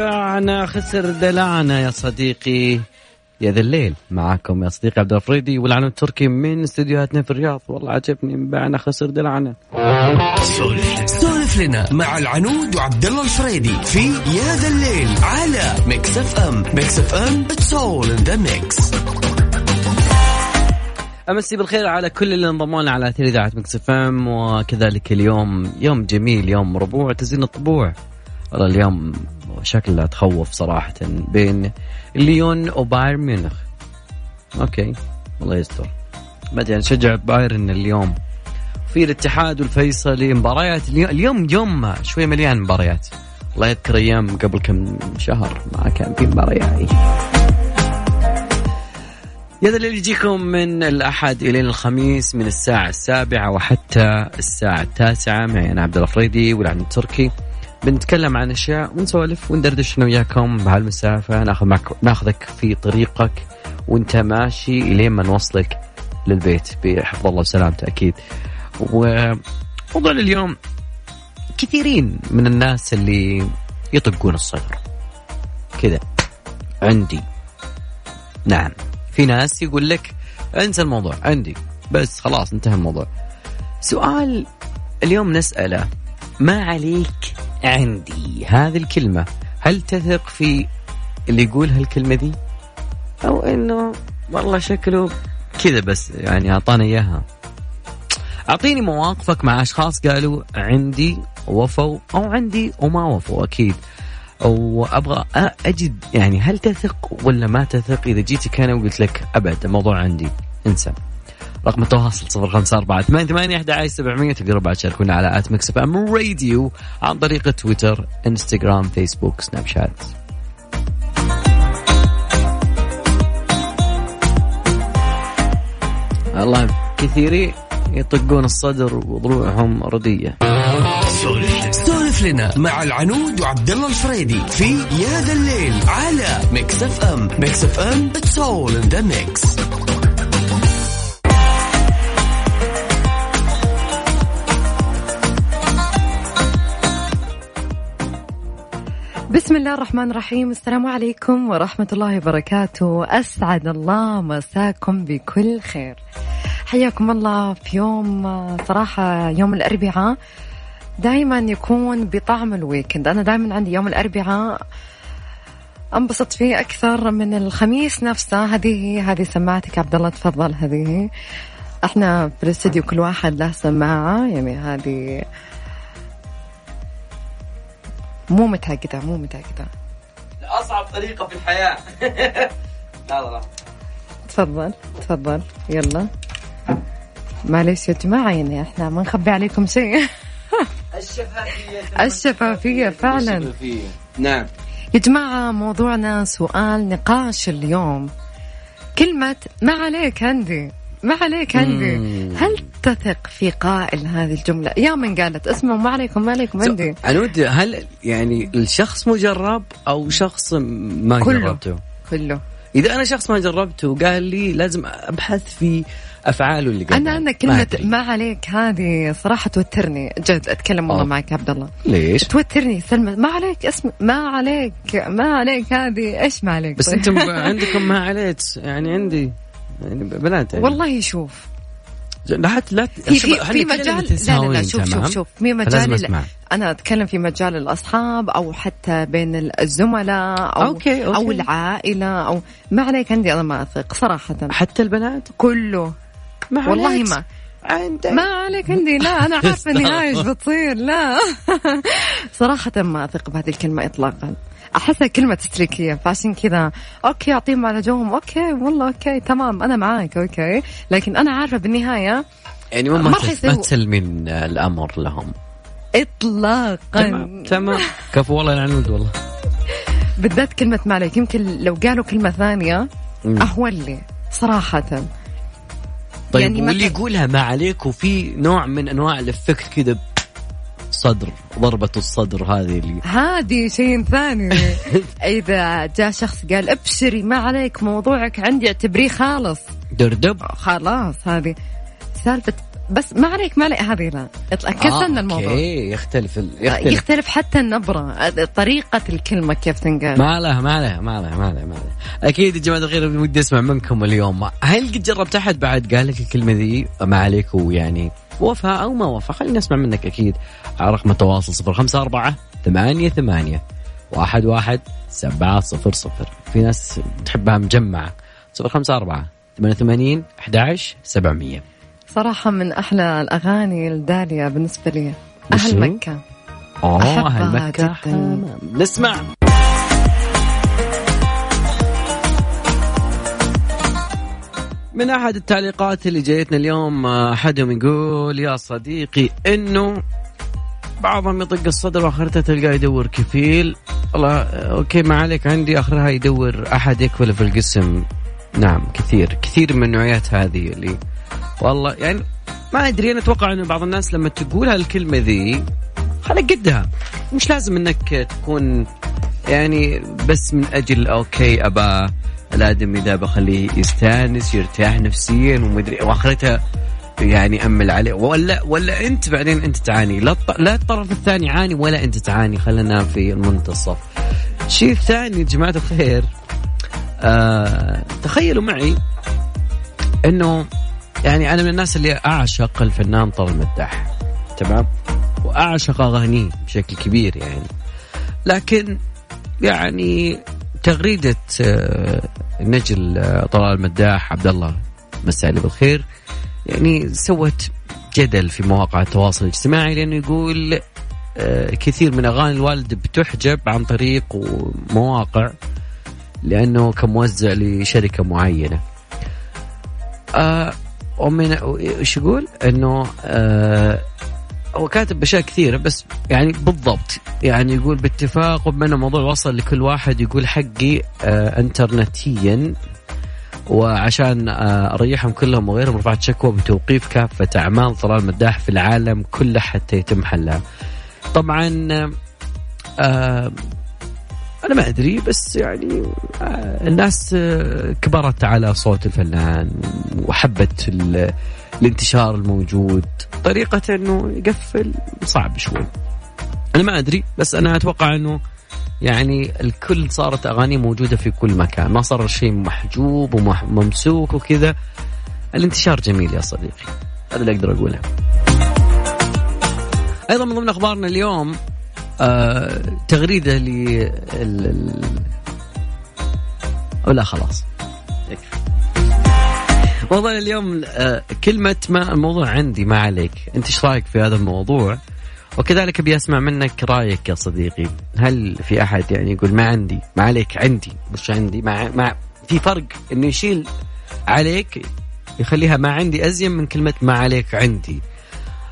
باعنا خسر دلعنا يا صديقي. يا ذا الليل معاكم يا صديقي عبد الفريدي والعنود التركي من استديوهاتنا في الرياض. والله عجبني باعنا خسر دلعنا. سولف لنا مع العنود وعبد الله الفريدي في يا ذا الليل على Mix FM Mix FM it's all in the mix أمسي بالخير على كل اللي انضموا لنا على أثير إذاعة Mix FM وكذلك اليوم يوم جميل يوم ربوع تزين الطبوع. والله اليوم شكلها تخوف صراحة بين ليون وبايرن ميونخ. okay الله يستر. بعدين نشجع بايرن اليوم في الاتحاد والفيصلي. مباريات اليوم, يوم شوي مليان مباريات. الله يذكر أيام قبل كم شهر ما كان في مباريات. هذا اللي يجيكم من الأحد إلى الخميس من الساعة السابعة وحتى الساعة التاسعة. معي أنا عبد الفريدي والعنود التركي. بنتكلم عن أشياء ونسولف وندردش أنا وياكم بهالمسافة. ناخذ معك ناخذك في طريقك وأنت ماشي إلين ما نوصلك للبيت بحفظ الله وسلامته أكيد. وموضوع اليوم كثيرين من الناس اللي يطقون الصدر. كذا. عندي. نعم. في ناس يقول لك انسى الموضوع عندي. بس خلاص انتهى الموضوع. سؤال اليوم نسأله ما عليك عندي هذه الكلمة. هل تثق في اللي يقول هالكلمة دي؟ أو إنه والله شكله كذا بس يعني أعطانا إياها. أعطيني مواقفك مع أشخاص قالوا عندي وفوا أو عندي وما وفوا أكيد. وأبغى أجد يعني هل تثق ولا ما تثق؟ إذا جيتك أنا وقلت لك ابد الموضوع عندي. انسى. رقم التواصل صفر خمسة أربعة ثمانية ثمانية أحد سبعمية تقدروا بعد تشاركونا على at Mix FM Radio عن طريق تويتر إنستغرام فيسبوك سناب شات. الله كثيرين يطقون الصدر وضلوعهم ردية. سولف لنا مع العنود وعبد الله الفريدي في يا ذا الليل على Mix FM. Mix FM it's all in the mix بسم الله الرحمن الرحيم. السلام عليكم ورحمة الله وبركاته. أسعد الله مساكم بكل خير. حياكم الله في يوم صراحة يوم الأربعاء دائما يكون بطعم الويكند. أنا دائما عندي يوم الأربعاء أنبسط فيه أكثر من الخميس نفسه. هذه هذه سماعتك عبد الله تفضل. هذه. إحنا في الاستديو كل واحد له سماعة. يعني هذه مو متأكدة مو متأكدة أصعب طريقة في الحياة. لا لا تفضل تفضل. يلا. معليش يا جماعة يعني إحنا ما نخبي عليكم شيء. الشفافية. الشفافية فعلا. الشفافية. نعم. يا جماعة موضوعنا سؤال نقاش اليوم. كلمة ما عليك عندي ما عليك عندي مم. هل تثق في قائل هذه الجملة يا من قالت اسمه ما عليكم ما عليكم عندي عنود هل يعني الشخص مجرب أو شخص ما كله. جربته؟ كله إذا أنا شخص ما جربته وقال لي لازم أبحث في أفعاله اللي قال أنا أنا كلمة ما عليك هذه صراحة توترني جد أتكلم والله. معك عبد الله ليش؟ توترني سلمى ما عليك اسم ما عليك ما عليك هذه إيش ما عليك بس؟ أنتم عندكم ما عليك يعني عندي يعني بنات يعني والله شوف لا لا في في, في مجال لا لا لا شوف شوف شوف في مجال. أنا أتكلم في مجال الأصحاب أو حتى بين الزملاء أو okay، okay. أو العائلة أو ما عليك عندي أنا ما أثق صراحة. حتى البنات؟ كله. ما والله. ما. عندك. ما عليك عندي لا أنا عارفة النهايه إيش بتصير لا. صراحة ما أثق بهذه الكلمة اطلاقا. احسها كلمة تسليكيه فعشان كذا. okay اعطيهم على جوهم. okay والله okay تمام أنا معاك okay. لكن أنا عارفة بالنهاية يعني ما ما ما, تسلمين الأمر لهم. اطلاقا. تمام تمام. كفو والله العنود والله. بالذات كلمة ما عليك. يمكن لو قالوا كلمة ثانية مم. أهون لي صراحة. طيب يعني واللي يقولها ما عليك وفي نوع من أنواع الإفكت كذا صدر ضربة الصدر هذه اللي هذه شيء ثاني. إذا جاء شخص قال أبشري ما عليك موضوعك عندي اعتبريه خالص. دردب. خلاص هذه سالفه بس ما عليك ما عليك هذه لا. كسرنا آه الموضوع أوكي يختلف ال- يختلف. يختلف حتى النبرة طريقة الكلمة كيف تنقال. ما لها ما لها ما لها ما لها ما لها أكيد يا جماعة الخير ودي أسمع منكم اليوم. هل قد جربت أحد بعد قال لك الكلمة ذي ما عليك ويعني وفى أو ما وفى خلينا نسمع منك أكيد. على رقم التواصل 054 ثمانية ثمانية واحد واحد سبعة صفر صفر. في ناس تحبها مجمعة. صفر خمسة أربعة ثمانية ثمانين أحد سبعمية. صراحة من أحلى الأغاني الدالية بالنسبة لي؟ أهل مكة. أوه أهل مكة. جداً. نسمع. من أحد التعليقات اللي جايتنا اليوم آه، احدهم يقول يا صديقي إنه بعضهم يطق الصدر واخرته تلقاه يدور كفيل. والله آه، okay ما عليك عندي أخرها يدور أحد يكفل في القسم. نعم كثير كثير من النوعيات هذه اللي والله يعني ما أدري أنا أتوقع إنه بعض الناس لما تقول هالكلمة ذي خليك قدها. مش لازم إنك تكون يعني بس من أجل okay ابى الآدمي ذا بخليه يستانس يرتاح نفسيا ومدري واخرتها يعني أمل عليه. ولا ولا أنت بعدين أنت تعاني. لا لا الطرف الثاني يعاني ولا أنت تعاني. خلينا في المنتصف. الشيء الثاني يا جماعة الخير آه تخيلوا معي إنه يعني أنا من الناس اللي أعشق الفنان طارق المداح. تمام؟ وأعشق أغانيه بشكل كبير يعني. لكن يعني تغريدة آه، نجل آه، طلال المداح عبد الله مساء عليه بالخير يعني سوت جدل في مواقع التواصل الاجتماعي لأنه يقول آه، كثير من أغاني الوالد بتحجب عن طريق مواقع لأنه كموزع لشركة معينة. آه ومن إيش يقول؟ إنه هو كاتب اشياء كثيرة بس يعني بالضبط يعني يقول باتفاق وبما الموضوع وصل لكل واحد يقول حقي آه انترنتيا وعشان آه أريحهم كلهم وغيرهم رفعت شكوى بتوقيف كافة أعمال طلال مداح في العالم كله حتى يتم حلها. طبعا آه أنا ما أدري بس يعني آه الناس آه كبرت على صوت الفنان وحبت الانتشار الموجود. طريقة إنه يقفل صعب شوي. أنا ما أدري بس أنا أتوقع إنه يعني الكل صارت أغاني موجودة في كل مكان. ما صار شيء محجوب وممسوك وكذا. الانتشار جميل يا صديقي. هذا اللي أقدر أقوله. أيضا من ضمن أخبارنا اليوم آه تغريدة ل ال... ال... أو لا خلاص. موضوعنا اليوم آه كلمة ما الموضوع عندي ما عليك. أنت إيش رأيك في هذا الموضوع؟ وكذلك أبي أسمع منك رأيك يا صديقي. هل في أحد يعني يقول ما عندي ما عليك عندي؟ مش عندي مع, مع في فرق إنه يشيل عليك يخليها ما عندي أزين من كلمة ما عليك عندي.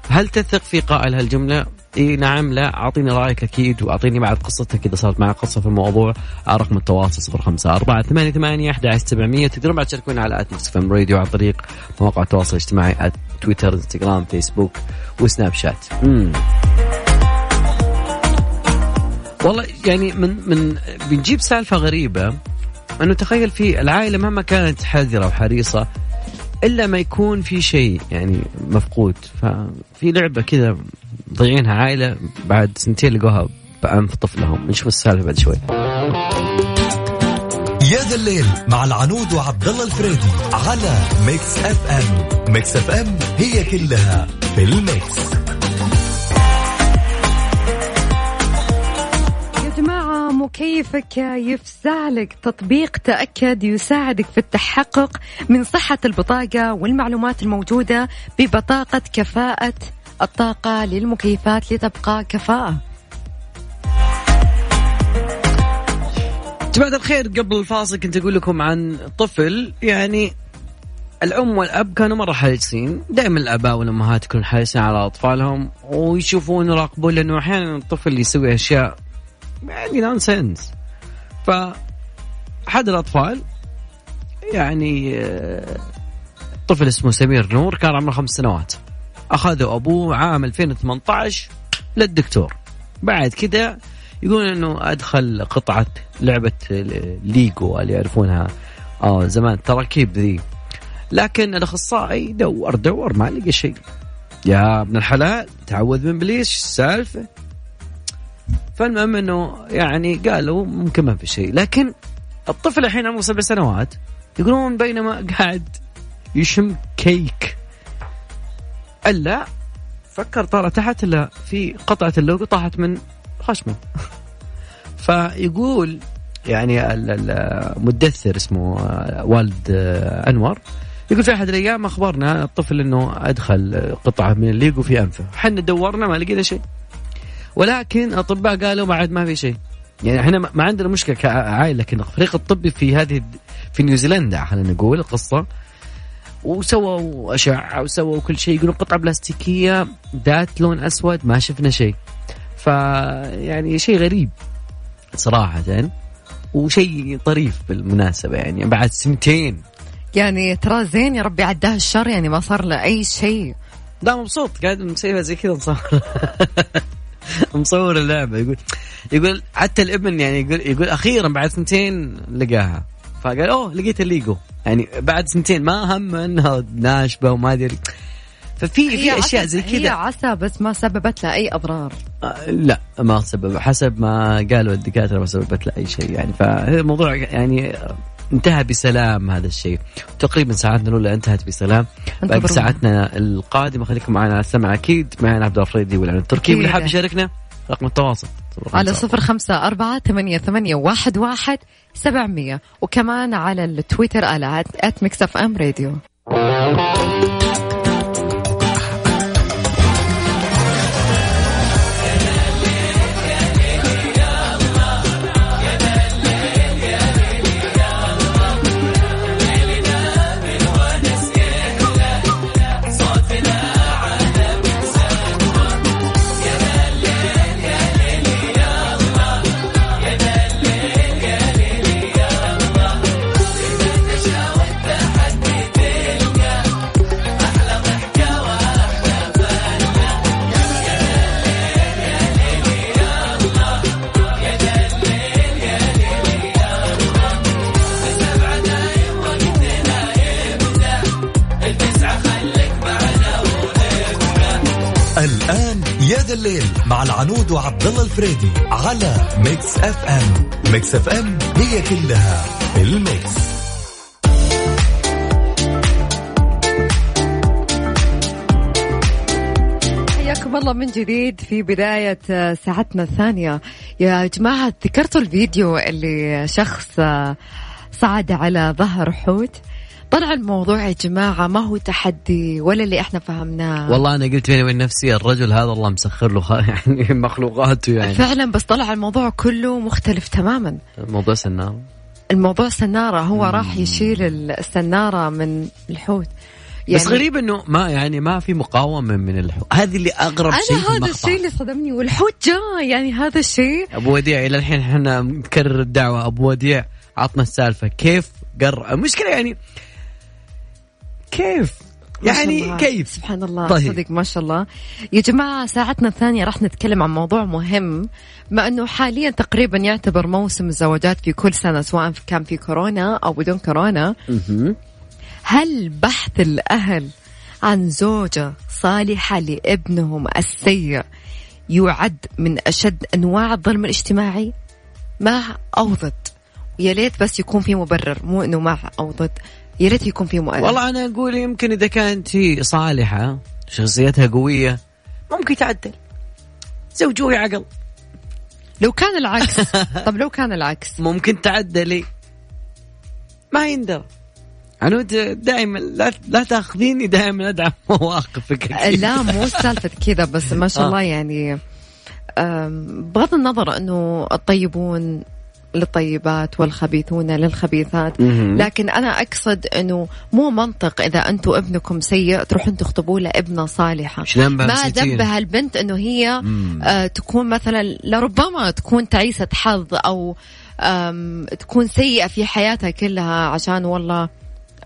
هل تثق في قائل هالجملة؟ إي نعم لا أعطيني رأيك أكيد وأعطيني بعد قصتك إذا صارت معك قصة في الموضوع. رقم التواصل 05 4 8 8 11 700 تقدرون بعد تشاركونا على آت فم راديو عن طريق مواقع التواصل الاجتماعي آت تويتر إنستغرام فيسبوك وسناب شات. مم. والله يعني من من بنجيب سالفة غريبة أنه تخيل في العائلة مهما كانت حذرة وحريصة إلا ما يكون في شيء يعني مفقود. ففي لعبة كذا ضيعينها عائلة بعد سنتين لقوها بأنف طفلهم. نشوف السالفة بعد شوي. يا ذا الليل مع العنود وعبد الله الفريدي على Mix FM. Mix FM هي كلها في ال mix. يا جماعة مكيفك يفزع لك تطبيق تأكد يساعدك في التحقق من صحة البطاقة والمعلومات الموجودة ببطاقة كفاءة الطاقة للمكيفات لتبقى كفاءة. جماعة الخير قبل الفاصل كنت أقول لكم عن طفل يعني الأم والأب كانوا مرة حريصين. دائما الآباء والأمهات يكونوا حريصين على أطفالهم ويشوفون ويراقبون لأنه أحيانا الطفل يسوي أشياء يعني نونسنس ف أحد الأطفال يعني آه، طفل اسمه سمير نور كان عمره خمس سنوات. أخذه أبوه عام 2018 للدكتور. بعد كده يقول إنه أدخل قطعة لعبة ليجو اللي يعرفونها آه زمان تراكيب ذي. لكن الأخصائي دور دور ما لقى شيء. يا ابن الحلال تعوذ من ابليس السالفة. فالمهم إنه يعني قالوا ممكن ما في شيء. لكن الطفل الحين عمره سبع سنوات يقولون بينما قاعد يشم كيك. ألا فكر طالع تحت إلا في قطعة اللوجو طاحت من خشمه فيقول يعني المدثر اسمه آه، والد آه، أنور يقول في أحد الأيام أخبرنا الطفل إنه أدخل قطعة من الليجو في أنفه، إحنا دورنا ما لقينا شيء. ولكن الاطباء قالوا بعد ما في شيء. يعني إحنا ما عندنا مشكلة كعائلة لكن الفريق الطبي في هذه في نيوزيلندا خلينا نقول القصة وسووا أشعة وسووا كل شيء. يقولون قطعة بلاستيكية ذات لون أسود ما شفنا شيء. فيعني شيء غريب صراحة. وشيء طريف بالمناسبة يعني بعد سنتين. يعني ترى زين يا ربي عداه الشر يعني ما صار له أي شيء. لا مبسوط. قاعد مسويها زي كذا مصور. مصور اللعبة. يقول يقول حتى الابن يعني يقول يقول أخيرا بعد سنتين لقاها. فقال أوه لقيت الليجو. يعني بعد سنتين ما هم انها ناشبة وما أدري. ففي في أشياء زي كذا. هي عسى بس ما سببت له أي أضرار. آه لا ما سبب. حسب ما قالوا الدكاترة ما سببت له أي شيء يعني. فالموضوع يعني انتهى بسلام هذا الشيء. تقريبا ساعتنا الأولى انتهت بسلام. باقي ساعتنا القادمة. خليكم معنا على السمع. أكيد معنا عبد الفريدي والعلم التركي. واللي حاب يشاركنا رقم التواصل. على صفر خمسة أربعة ثمانية, ثمانية واحد, واحد. سبعمية. وكمان على التويتر على at Mix FM Radio مع العنود وعبد الله الفريدي على Mix FM. Mix FM هي كلها ال mix. حياكم الله من جديد في بداية ساعتنا الثانية. يا جماعة ذكرتوا الفيديو اللي شخص صعد على ظهر حوت؟ طلع الموضوع يا جماعة ما هو تحدي ولا اللي إحنا فهمناه. والله أنا قلت بيني وبين نفسي الرجل هذا الله مسخر له يعني مخلوقاته يعني. فعلا بس طلع الموضوع كله مختلف تماما. الموضوع سنارة الموضوع سنارة هو مم. راح يشيل السنارة من الحوت. يعني بس غريب إنه ما يعني ما في مقاومة من الحوت. هذه اللي أغرب شيء أنا هذا الشيء اللي صدمني والحوت جاء يعني هذا الشيء. أبو وديع إلى الحين إحنا نكرر الدعوة. أبو وديع عطنا السالفة. كيف قر المشكلة يعني كيف؟ يعني كيف؟ سبحان الله طيب. صدق ما شاء الله. يا جماعة ساعتنا الثانية راح نتكلم عن موضوع مهم. ما أنه حاليا تقريبا يعتبر موسم الزواجات في كل سنة سواء كان في كورونا أو بدون كورونا. هل بحث الأهل عن زوجة صالحة لابنهم السيء يعد من أشد أنواع الظلم الاجتماعي؟ مع أو ضد. يا ليت بس يكون في مبرر مو إنه مع أو ضد. يا ريت يكون في مؤلف والله أنا أقول يمكن إذا كانت هي صالحة شخصيتها قوية. ممكن تعدل. زوجوه عقل. لو كان العكس. طب لو كان العكس. ممكن تعدلي. ما يندر. عنود دائما لا لا تأخذيني دائما أدعم مواقفك لا مو سالفة كذا بس ما شاء آه. الله يعني بغض النظر إنه الطيبون للطيبات والخبيثون للخبيثات. لكن أنا أقصد أنه مو منطق إذا أنتم ابنكم سيء تروحون تخطبوا له ابنة صالحة. ما ذنب هالبنت أنه هي آه تكون مثلا لربما تكون تعيسة حظ أو تكون سيئة في حياتها كلها عشان والله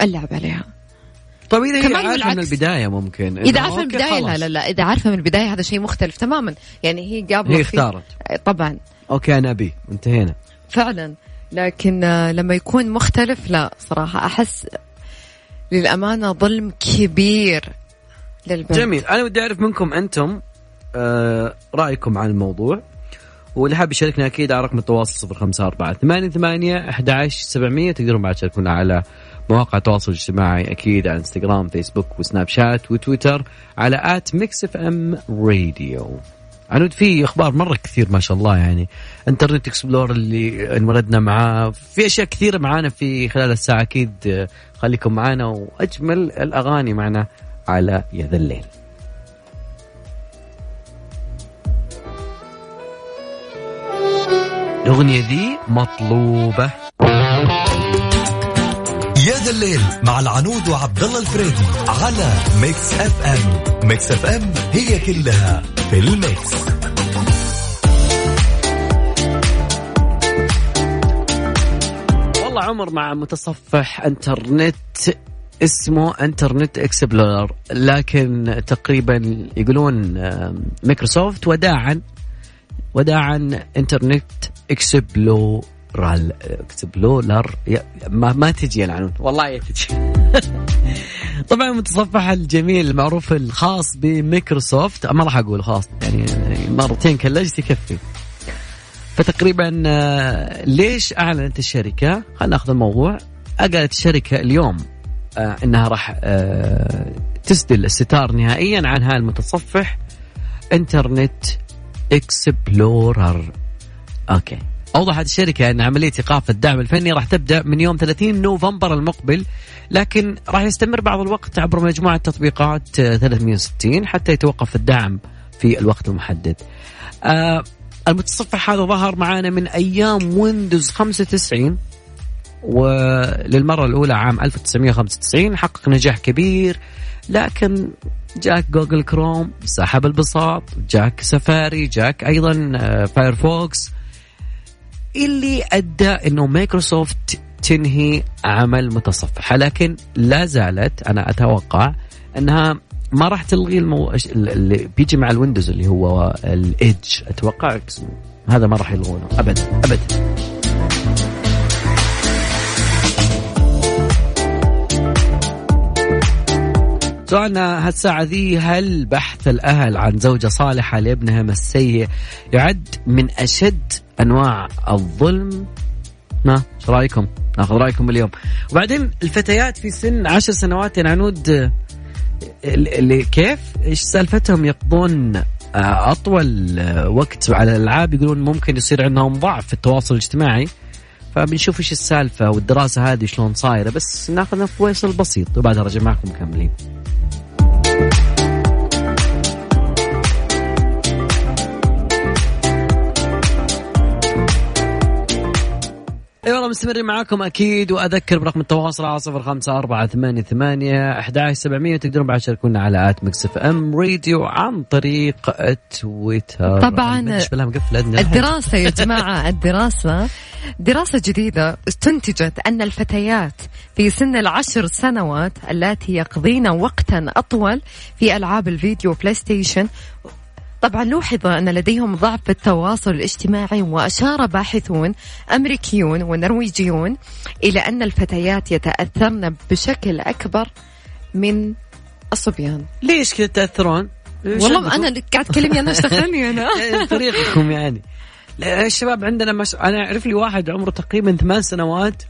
اللعب عليها. طيب إذا هي عارفة من البداية ممكن. إذا عارفة من البداية لا لا لا. إذا عارفة من البداية هذا شيء مختلف تماما. يعني هي قابلة هي اختارت. طبعا. أوكي أنا أبي. انتهينا. فعلا. لكن لما يكون مختلف لا صراحة أحس للأمانة ظلم كبير للبنت. جميل. أنا ودي أعرف منكم أنتم آه رأيكم عن الموضوع. واللي حاب يشاركنا أكيد على رقم التواصل 054 88 11 700 تقدرون بعد تشاركونا على مواقع التواصل الاجتماعي أكيد على إنستغرام فيسبوك وسناب شات وتويتر على at Mix FM Radio. عنود في أخبار مرة كثير ما شاء الله يعني. Internet Explorer اللي انولدنا معاه. في أشياء كثيرة معانا في خلال الساعة. أكيد آه، خليكم معنا وأجمل الأغاني معنا على يا ذا الليل. الأغنية ذي مطلوبة. الليل مع العنود وعبد الله الفريدي على Mix FM. Mix FM هي كلها في ال mix. والله عمر مع متصفح انترنت اسمه Internet Explorer لكن تقريبا يقولون مايكروسوفت وداعا وداعا انترنت اكسبلورال اكسبلورر يا- ما ما تجي العنون والله تجي. طبعا المتصفح الجميل المعروف الخاص بميكروسوفت. ما راح أقول خاص يعني مرتين كلجت يكفي. فتقريبا آه، ليش أعلنت الشركة؟ خلينا ناخذ الموضوع. قالت الشركة اليوم آه، إنها راح آه، تسدل الستار نهائيا عن هذا المتصفح. انترنت Explorer okay. اوضحت الشركة أن عملية إيقاف الدعم الفني راح تبدأ من يوم 30 نوفمبر المقبل لكن راح يستمر بعض الوقت عبر مجموعة تطبيقات آه، 360 حتى يتوقف الدعم في الوقت المحدد. آه المتصفح هذا ظهر معانا من أيام Windows 95 وللمرة الأولى عام 1995 حقق نجاح كبير لكن جاك Google Chrome سحب البساط جاك سفاري جاك أيضا آه، Firefox اللي أدى إنه مايكروسوفت تنهي عمل متصفحها لكن لا زالت أنا أتوقع أنها ما راح تلغي المو... اللي بيجي مع ال Windows اللي هو ال Edge أتوقع هذا ما راح يلغونه. ابدا ابدا. سؤالنا هالساعة ذي هل بحث الأهل عن زوجة صالحة لابنهم السيء يعد من أشد أنواع الظلم؟ ما إيش رأيكم؟ ناخذ رأيكم اليوم. وبعدين الفتيات في سن عشر سنوات عنود اللي كيف؟ إيش سالفتهم يقضون آه، أطول وقت على الألعاب يقولون ممكن يصير عندهم ضعف في التواصل الاجتماعي. فبنشوف إيش السالفة والدراسة هذه شلون صايرة بس ناخذ فويصل بسيط وبعدها رجع معكم مكملين. مستمرين معاكم أكيد وأذكر برقم التواصل على صفر خمسة أربعة ثمانية ثمانية أحد سبعمية تقدرون بعد تشاركونا على at Mix FM Radio عن طريق تويتر طبعاً. الدراسة يا جماعة الدراسة دراسة جديدة استنتجت أن الفتيات في سن العشر سنوات اللاتي يقضين وقتا أطول في ألعاب الفيديو PlayStation طبعا لوحظ أن لديهم ضعف في التواصل الاجتماعي وأشار باحثون أمريكيون ونرويجيون إلى أن الفتيات يتأثرن بشكل أكبر من الصبيان ليش كذا تاثرون؟ إيش والله؟ أنا قاعد تكلمني أنا إيش دخلني أنا إيه، طريقكم يعني الشباب عندنا مش... أنا أعرف لي واحد عمره تقريبا ثمان سنوات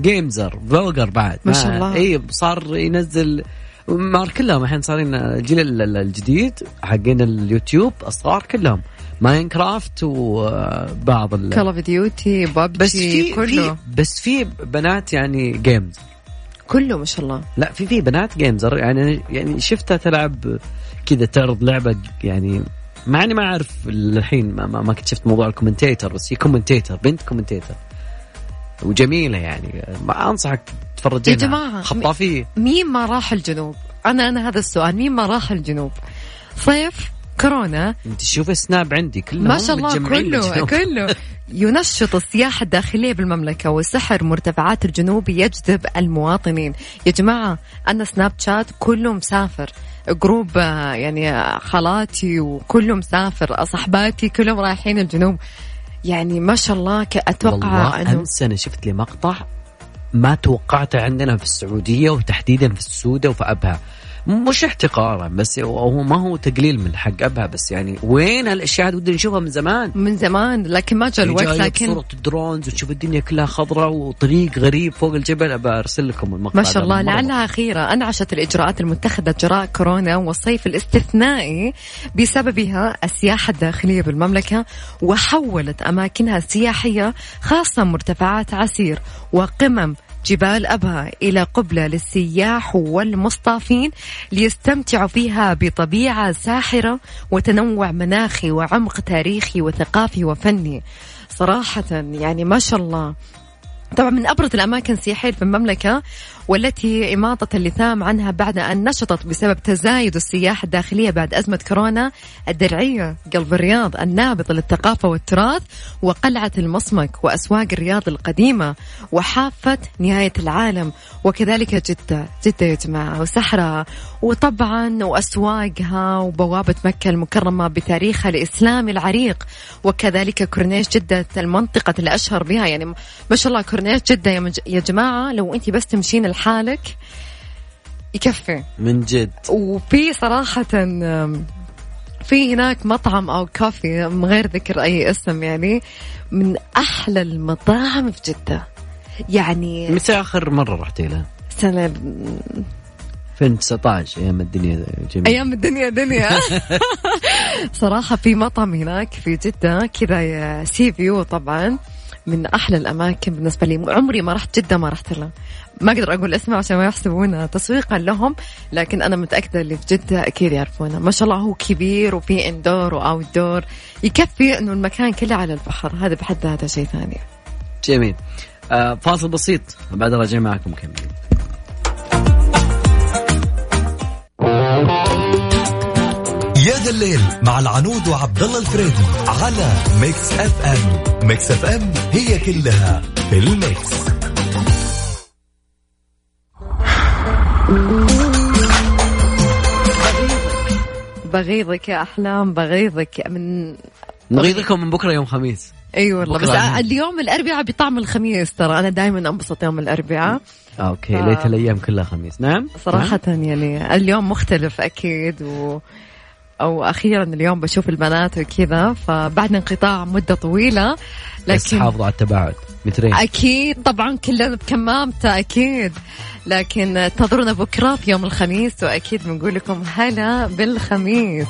gamer vlogger بعد ما شاء الله. اي صار ينزل مار كلهم الحين صارين الجيل ال- ال- الجديد حقين اليوتيوب الصغار كلهم. ماينكرافت وبعض ال... كول اوف ديوتي بس ببجي في كله. بس في بنات يعني جيمز كله ما شاء الله. لا في في بنات جيمزر يعني يعني شفتها تلعب كذا تعرض لعبة يعني مع اني ما أعرف الحين ما, ما, ما كنت شفت موضوع الكومنتيتر بس هي كومنتيتر بنت كومنتيتر وجميلة يعني. ما أنصحك تفرجينها. يا جماعة، خطافية. مين ما راح الجنوب؟ أنا أنا هذا السؤال مين ما راح الجنوب؟ صيف كورونا. أنت شوف ال Snap عندي كلهم ما شاء الله كله. كله. ينشط السياحة الداخلية بالمملكة وسحر مرتفعات الجنوب يجذب المواطنين. يا جماعة أنا Snapchat كله مسافر. group آه، يعني آه، خالاتي وكله مسافر. صحباتي كلهم رايحين الجنوب. يعني ما شاء الله أتوقع والله أنه أمس أنا شفت لي مقطع ما توقعته عندنا في السعودية وتحديدا في السودة وفي أبها. مش احتقارا بس هو ما هو تقليل من حق أبها بس يعني وين هالأشياء هذه ودنا نشوفها من زمان. من زمان لكن ما جاء الوقت لكن صورة الدرونز وتشوف الدنيا كلها خضراء وطريق غريب فوق الجبل. أبى أرسل لكم المقطع ما شاء الله. لعلها أخيرة أنعشت الإجراءات المتخذة جراء كورونا والصيف الاستثنائي بسببها السياحة الداخلية بالمملكة وحولت أماكنها السياحية خاصة مرتفعات عسير وقمم جبال أبها إلى قبلة للسياح والمصطافين ليستمتعوا فيها بطبيعة ساحرة وتنوع مناخي وعمق تاريخي وثقافي وفني. صراحة يعني ما شاء الله طبعا من أبرز الأماكن السياحية في المملكة والتي إماطة اللثام عنها بعد أن نشطت بسبب تزايد السياحه الداخلية بعد أزمة كورونا الدرعية قلب الرياض النابضه للثقافة والتراث وقلعة المصمك وأسواق الرياض القديمة وحافة نهاية العالم. وكذلك جدة جدة يا جماعة وسحرها وطبعا وأسواقها وبوابة مكة المكرمة بتاريخها الإسلامي العريق. وكذلك كورنيش جدة المنطقة اللي اشهر بها يعني ما شاء الله كورنيش جدة يا, مج... يا جماعة لو أنت بس تمشين لحالك يكفي. من جد. وفي صراحة في هناك مطعم أو كافي من غير ذكر أي اسم يعني من أحلى المطاعم في جدة. يعني متى آخر مرة رحتي لها؟ سنة 2019 أيام الدنيا جميلة. أيام الدنيا دنيا. صراحة في مطعم هناك في جدة كذا يا sea view طبعا. من أحلى الأماكن بالنسبة لي. عمري ما رحت جدة ما رحت لها ما أقدر أقول اسمه عشان ما يحسبونا تسويقا لهم لكن أنا متأكدة اللي في جدة أكيد يعرفونه. ما شاء الله هو كبير وفي indoor و outdoor يكفي إنه المكان كله على البحر. هذا بحد ذاته شيء ثاني. جميل. آه فاصل بسيط. بعد راجع معكم مكملين يا ذا الليل مع العنود وعبد الله الفريدي على Mix FM. Mix FM هي كلها في ال mix. بغيظك يا أحلام بغيظك من نغيظكم من بكرة يوم خميس. اي والله بس بكرة. اليوم الأربعاء بطعم الخميس ترى. أنا دائما أنبسط يوم الأربعاء. أوكي آه. ليت الأيام كلها خميس. نعم؟ صراحة يعني اليوم مختلف أكيد و أو أخيرا اليوم بشوف البنات وكذا فبعد انقطاع مدة طويلة بس لكن حافظوا على التباعد مترين أكيد طبعا كلنا بكمامته أكيد لكن انتظرونا بكرة في يوم الخميس وأكيد بنقول لكم هلا بالخميس.